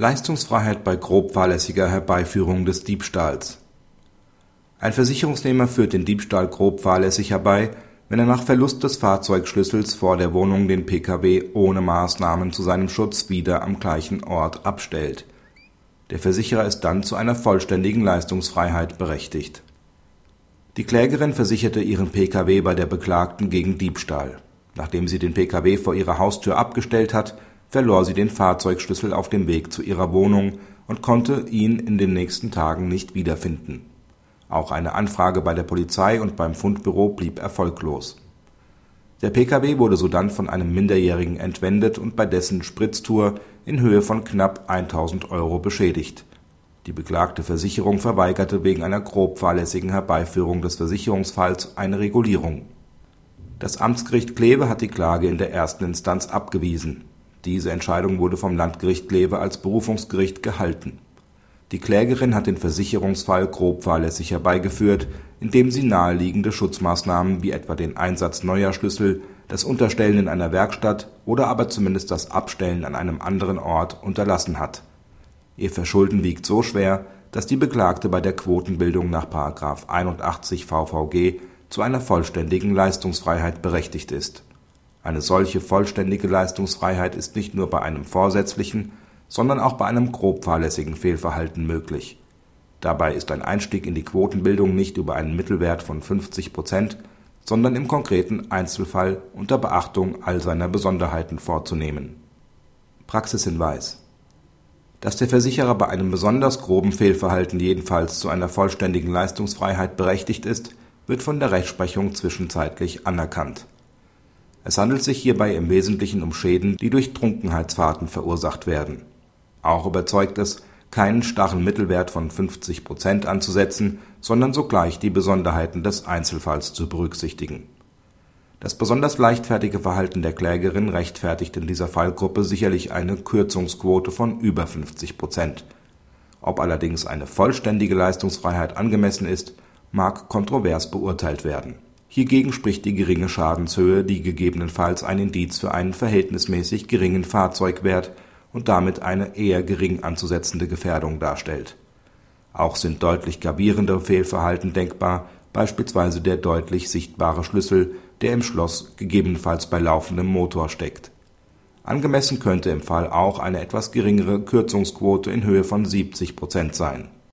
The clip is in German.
Leistungsfreiheit bei grob fahrlässiger Herbeiführung des Diebstahls Ein Versicherungsnehmer führt den Diebstahl grob fahrlässig herbei, wenn er nach Verlust des Fahrzeugschlüssels vor der Wohnung den Pkw ohne Maßnahmen zu seinem Schutz wieder am gleichen Ort abstellt. Der Versicherer ist dann zu einer vollständigen Leistungsfreiheit berechtigt. Die Klägerin versicherte ihren Pkw bei der Beklagten gegen Diebstahl. Nachdem sie den Pkw vor ihrer Haustür abgestellt hat verlor sie den Fahrzeugschlüssel auf dem Weg zu ihrer Wohnung und konnte ihn in den nächsten Tagen nicht wiederfinden. Auch eine Anfrage bei der Polizei und beim Fundbüro blieb erfolglos. Der Pkw wurde sodann von einem Minderjährigen entwendet und bei dessen Spritztour in Höhe von knapp 1000 Euro beschädigt. Die beklagte Versicherung verweigerte wegen einer grob fahrlässigen Herbeiführung des Versicherungsfalls eine Regulierung. Das Amtsgericht Kleve hat die Klage in der ersten Instanz abgewiesen diese Entscheidung wurde vom Landgericht Kleve als Berufungsgericht gehalten. Die Klägerin hat den Versicherungsfall grob fahrlässig herbeigeführt, indem sie naheliegende Schutzmaßnahmen wie etwa den Einsatz neuer Schlüssel, das Unterstellen in einer Werkstatt oder aber zumindest das Abstellen an einem anderen Ort unterlassen hat. Ihr Verschulden wiegt so schwer, dass die Beklagte bei der Quotenbildung nach § 81 VVG zu einer vollständigen Leistungsfreiheit berechtigt ist eine solche vollständige Leistungsfreiheit ist nicht nur bei einem vorsätzlichen, sondern auch bei einem grob fahrlässigen Fehlverhalten möglich. Dabei ist ein Einstieg in die Quotenbildung nicht über einen Mittelwert von 50 Prozent, sondern im konkreten Einzelfall unter Beachtung all seiner Besonderheiten vorzunehmen. Praxishinweis Dass der Versicherer bei einem besonders groben Fehlverhalten jedenfalls zu einer vollständigen Leistungsfreiheit berechtigt ist, wird von der Rechtsprechung zwischenzeitlich anerkannt es handelt sich hierbei im Wesentlichen um Schäden, die durch Trunkenheitsfahrten verursacht werden. Auch überzeugt es, keinen starren Mittelwert von 50 Prozent anzusetzen, sondern sogleich die Besonderheiten des Einzelfalls zu berücksichtigen. Das besonders leichtfertige Verhalten der Klägerin rechtfertigt in dieser Fallgruppe sicherlich eine Kürzungsquote von über 50 Prozent. Ob allerdings eine vollständige Leistungsfreiheit angemessen ist, mag kontrovers beurteilt werden Hiergegen spricht die geringe Schadenshöhe, die gegebenenfalls ein Indiz für einen verhältnismäßig geringen Fahrzeugwert und damit eine eher gering anzusetzende Gefährdung darstellt. Auch sind deutlich gravierende Fehlverhalten denkbar, beispielsweise der deutlich sichtbare Schlüssel, der im Schloss gegebenenfalls bei laufendem Motor steckt. Angemessen könnte im Fall auch eine etwas geringere Kürzungsquote in Höhe von 70 Prozent sein